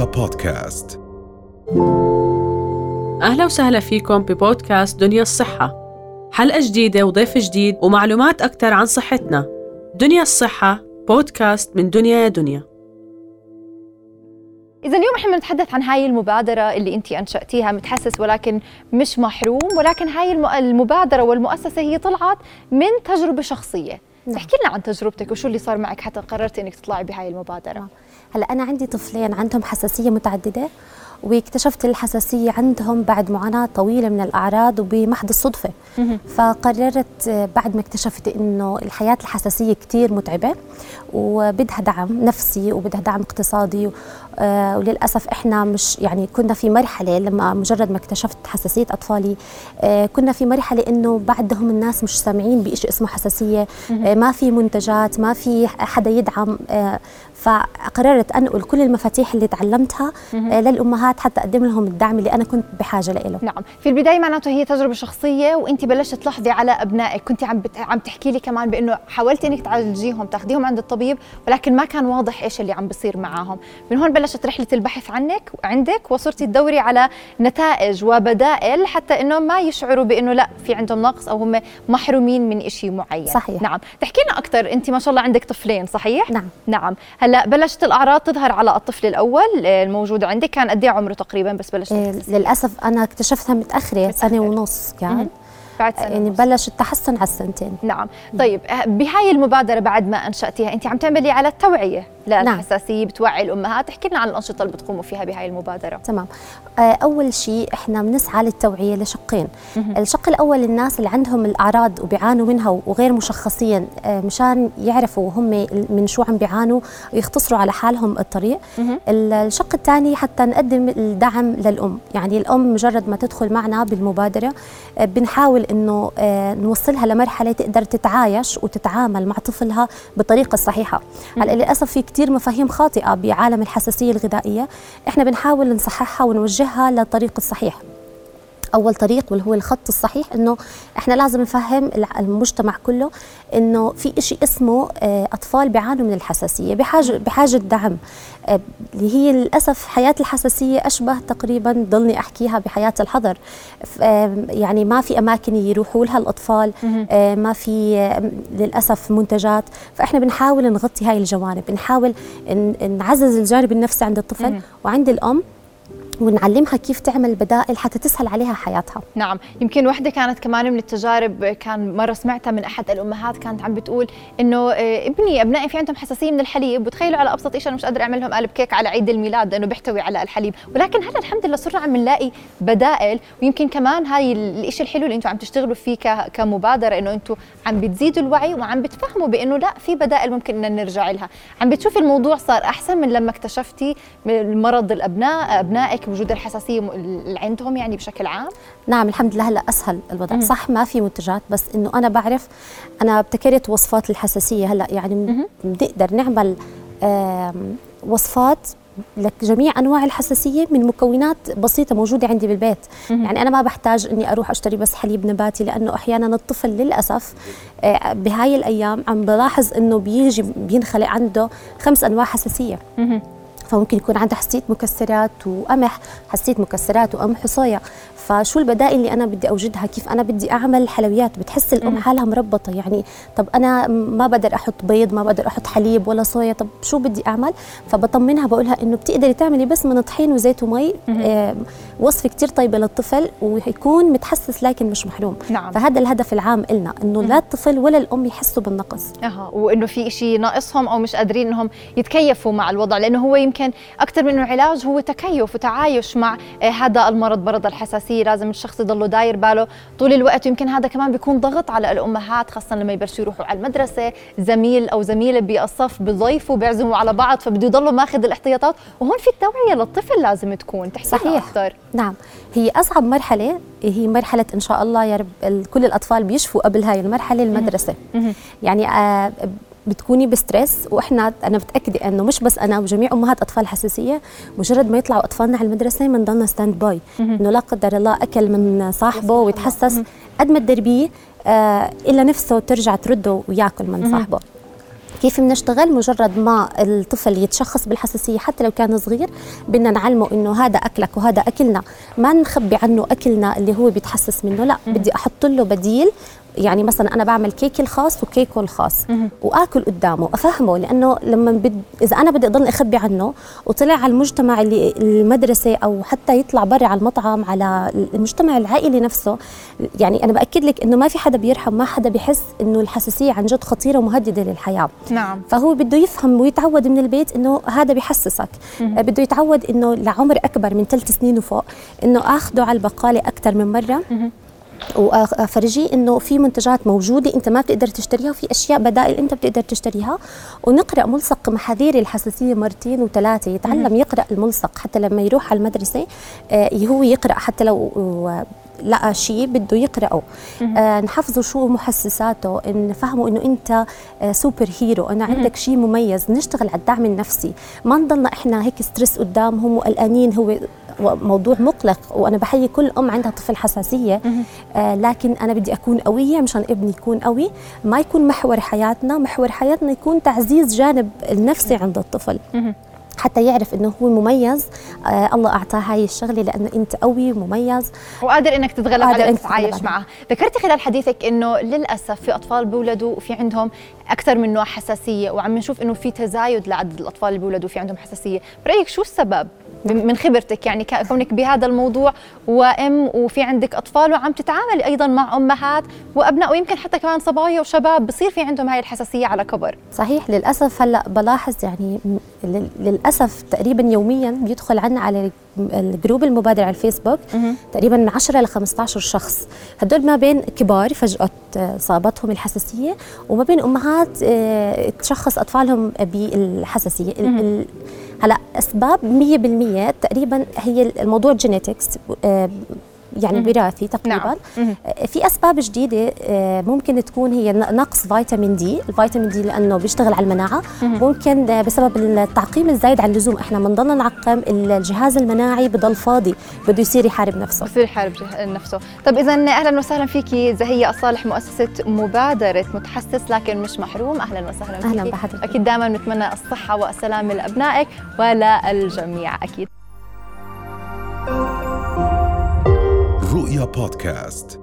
رؤيا بودكاست. أهلا وسهلا فيكم ببودكاست دنيا الصحة. حلقة جديدة وضيف جديد ومعلومات أكثر عن صحتنا. دنيا الصحة بودكاست من دنيا يا دنيا. إذا اليوم إحنا بنتحدث عن هاي المبادرة اللي أنت أنشأتيها متحسس ولكن مش محروم ولكن هاي الم- المبادرة والمؤسسة هي طلعت من تجربة شخصية. تحكي لنا عن تجربتك وشو اللي صار معك حتى قررتي إنك تطلعي بهاي المبادرة؟ هلا أنا عندي طفلين عندهم حساسية متعددة واكتشفت الحساسية عندهم بعد معاناة طويلة من الأعراض وبمحض الصدفة. فقررت آه، بعد ما اكتشفت إنه الحياة الحساسية كثير متعبة وبدها دعم نفسي وبدها دعم اقتصادي آه، وللأسف إحنا مش يعني كنا في مرحلة لما مجرد ما اكتشفت حساسية أطفالي آه، كنا في مرحلة إنه بعدهم الناس مش سامعين بشيء اسمه حساسية آه، ما في منتجات ما في حدا يدعم آه، فقررت انقل كل المفاتيح اللي تعلمتها آه، للأمهات حتى أقدم لهم الدعم اللي أنا كنت بحاجة له. نعم. في البداية معناته هي تجربة شخصية وانت بلشت تلاحظي على أبنائك. كنت عم بت... عم تحكي لي كمان بأنه حاولتي إنك تعالجيهم تاخذيهم عند الطبيب ولكن ما كان واضح إيش اللي عم بيصير معاهم. من هون بلشت رحلة البحث عنك عندك وصرتي تدوري على نتائج وبدائل حتى إنه ما يشعروا بأنه لا في عندهم نقص أو هم محرومين من شيء معين. صحيح. نعم. تحكي لنا أكثر أنت ما شاء الله عندك طفلين صحيح نعم. نعم هلا بلشت الأعراض تظهر على الطفل الأول الموجود عندك كان قد إيه عمره تقريبا بس بلشت تحسي؟ للأسف أنا اكتشفتها متأخرة سنة. ونص كان بعد سنة يعني. بلش التحسن على السنتين. نعم. طيب آه، بهاي المبادرة بعد ما أنشأتيها أنت عم تعملي على التوعية للحساسية بتوعي الأمهات. احكي لنا عن الأنشطة اللي بتقوموا فيها بهاي المبادرة. تمام. آه، أول شيء إحنا بنسعى للتوعية لشقين. الشق الأول الناس اللي عندهم الأعراض وبيعانوا منها وغير مشخصين آه، مشان يعرفوا هم من شو عم بيعانوا ويختصروا على حالهم الطريق. ال- الشق الثاني حتى نقدم الدعم للأم. يعني الأم مجرد ما تدخل معنا بالمبادرة بنحاول إنه آه، نوصلها لمرحلة تقدر تتعايش وتتعامل مع طفلها بالطريقة الصحيحه هلأ للأسف في كثير مفاهيم خاطئة بعالم الحساسية الغذائية. إحنا بنحاول نصححها ونوجهها للطريق الصحيح. أول طريق واللي هو الخط الصحيح إنه إحنا لازم نفهم المجتمع كله إنه في إشي اسمه آه، أطفال بيعانوا من الحساسية بحاجه بحاجة دعم. آه، اللي هي للأسف حياة الحساسية أشبه تقريبا ضلني أحكيها بحياة الحظر. آه، يعني ما في أماكن يروحوا لها الأطفال ما في للأسف منتجات. فإحنا بنحاول نغطي هاي الجوانب بنحاول نعزز الجانب النفسي عند الطفل وعند الأم ونعلمها كيف تعمل بدائل حتى تسهل عليها حياتها. نعم يمكن وحدة كانت كمان من التجارب كان مرة سمعتها من أحد الأمهات كانت عم بتقول إنه آه، ابني أبنائي في عندهم حساسية من الحليب وتخيلوا على أبسط شيء أنا مش قادرة أعمل لهم قالب كيك على عيد الميلاد لأنه بيحتوي على الحليب. ولكن هلا الحمد لله صرنا عم نلاقي بدائل ويمكن كمان هاي ال- الشيء الحلو اللي أنتم عم تشتغلوا فيه ك- كمبادرة إنه أنتم عم بتزيدوا الوعي وعم بتفهموا بإنه لا في بدائل ممكن إن نرجع لها. عم بتشوفي الموضوع صار أحسن من لما اكتشفتي مرض الأبناء أبنائك وجود الحساسية م- اللي عندهم يعني بشكل عام؟ نعم الحمد لله هلا أسهل الوضع. صح ما في منتجات بس إنه أنا بعرف أنا ابتكرت وصفات الحساسية هلا يعني بنقدر نعمل وصفات لجميع أنواع الحساسية من مكونات بسيطة موجودة عندي بالبيت. يعني أنا ما بحتاج إني أروح أشتري بس حليب نباتي لأنه أحيانا الطفل للأسف آه، بهاي الأيام عم بلاحظ إنه بيجي بينخلق عنده خمس أنواع حساسية. فممكن يكون عنده حساسيه مكسرات وقمح حساسيه مكسرات وقمح وصويا. فشو البدائل اللي أنا بدي أوجدها؟ كيف أنا بدي أعمل حلويات؟ بتحس الام حالها مربطة يعني. طب أنا ما بقدر أحط بيض ما بقدر أحط حليب ولا صويا. طب شو بدي أعمل؟ فبطمنها بقولها إنه بتقدري تعملي بس من طحين وزيت ومي آه وصفة كتير طيبة للطفل ويكون متحسس لكن مش محروم. نعم. فهذا الهدف العام إلنا إنه لا الطفل ولا الأم يحسوا بالنقص. أها. وإنه في شيء ناقصهم أو مش قادرين إنهم يتكيفوا مع الوضع لأنه هو يمكن أكثر من علاج هو تكيف وتعايش مع آه، هذا المرض مرض الحساسية. لازم الشخص يضله داير باله طول الوقت. ويمكن هذا كمان بيكون ضغط على الأمهات خاصة لما يبلشوا يروحوا على المدرسة. زميل أو زميلة بالصف بضيفوا بيعزموا على بعض فبده يضلوا ماخذ الاحتياطات. وهون في التوعية للطفل لازم تكون. صحيح. أكثر. نعم. هي أصعب مرحلة هي مرحلة إن شاء الله يا رب كل الأطفال بيشفوا قبل هاي المرحلة المدرسة. يعني آه بتكوني ب stress وإحنا أنا متاكده إنه مش بس أنا وجميع أمهات أطفال حساسية مجرد ما يطلعوا أطفالنا على المدرسة بنضلنا standby إنه لا قدر الله أكل من صاحبه ويتحسس قد ما تدربيه آه إلا نفسه ترجع ترده وياكل من صاحبه. كيف بنشتغل؟ مجرد ما الطفل يتشخص بالحساسية حتى لو كان صغير بدنا نعلمه إنه هذا أكلك وهذا أكلنا. ما نخبي عنه أكلنا اللي هو بيتحسس منه لا بدي أحط له بديل يعني مثلا أنا بعمل كيكي الخاص وكيكه الخاص. وآكل قدامه. أفهمه لأنه لما بد إذا أنا بدي أضل أخبي عنه وطلع على المجتمع اللي المدرسة أو حتى يطلع برا على المطعم على المجتمع العائلي نفسه يعني أنا بأكد لك إنه ما في حدا بيرحم ما حدا بيحس إنه الحساسية عن جد خطيرة ومهددة للحياة. نعم. فهو بده يفهم ويتعود من البيت إنه هذا بيحسسك بده يتعود إنه لعمر أكبر من ثلاث سنين وفوق إنه اخذه على البقالة أكثر من مرة. وافرجيه إنه في منتجات موجودة أنت ما بتقدر تشتريها وفي أشياء بدائل أنت بتقدر تشتريها. ونقرأ ملصق محاذير الحساسية مرتين وثلاثة يتعلم يقرأ الملصق حتى لما يروح على المدرسة آه هو يقرأ حتى لو لقى شيء بده يقرأه. آه نحفظه شو محسساته نفهمه إنه أنت آه superhero أنا عندك شيء مميز نشتغل على الدعم النفسي. ما نضلنا إحنا هيك stress قدامهم وقلقانين هو موضوع مقلق وأنا بحيي كل أم عندها طفل حساسية آه لكن أنا بدي أكون قوية مشان ابني يكون قوي. ما يكون محور حياتنا محور حياتنا يكون تعزيز جانب النفسي عند الطفل. حتى يعرف إنه هو مميز آه الله أعطاه هاي الشغلة لأنه أنت قوي ومميز. وقادر إنك تتغلب على تتعايش معه. ذكرتي خلال حديثك إنه للأسف في أطفال بيولدوا وفي عندهم أكثر من نوع حساسية وعم نشوف إنه في تزايد لعدد الأطفال اللي بيولدوا في عندهم حساسية. برأيك شو السبب؟ من خبرتك يعني كونك بهذا الموضوع وأم وفي عندك أطفال وعم تتعاملي أيضا مع أمهات وأبناء ويمكن حتى كمان صبايا وشباب بصير في عندهم هاي الحساسية على كبر. صحيح للأسف هلأ بلاحظ يعني للأسف تقريبا يوميا بيدخل عنا على ال group المبادرة على الفيسبوك تقريبا من 10 ل 15 شخص. هدول ما بين كبار فجأة صابتهم الحساسية وما بين أمهات تشخص أطفالهم بالحساسية. هلا أسباب 100% تقريبا هي الموضوع genetics يعني وراثي تقريبا. نعم. في أسباب جديدة آه، ممكن تكون هي نقص فيتامين D. الفيتامين D لأنه بيشتغل على المناعة. ممكن بسبب التعقيم الزايد عن اللزوم إحنا بنضلنا نعقم الجهاز المناعي بضل فاضي بده يصير يحارب نفسه. بصير يحارب نفسه. طب اذا أهلا وسهلا فيكي زهيه الصالح مؤسسة مبادرة متحسس لكن مش محروم أهلا وسهلا فيكي أهلا بحضرتك. أكيد دائما نتمنى الصحة والسلامه لأبنائك وللجميع أكيد. رؤيا بودكاست.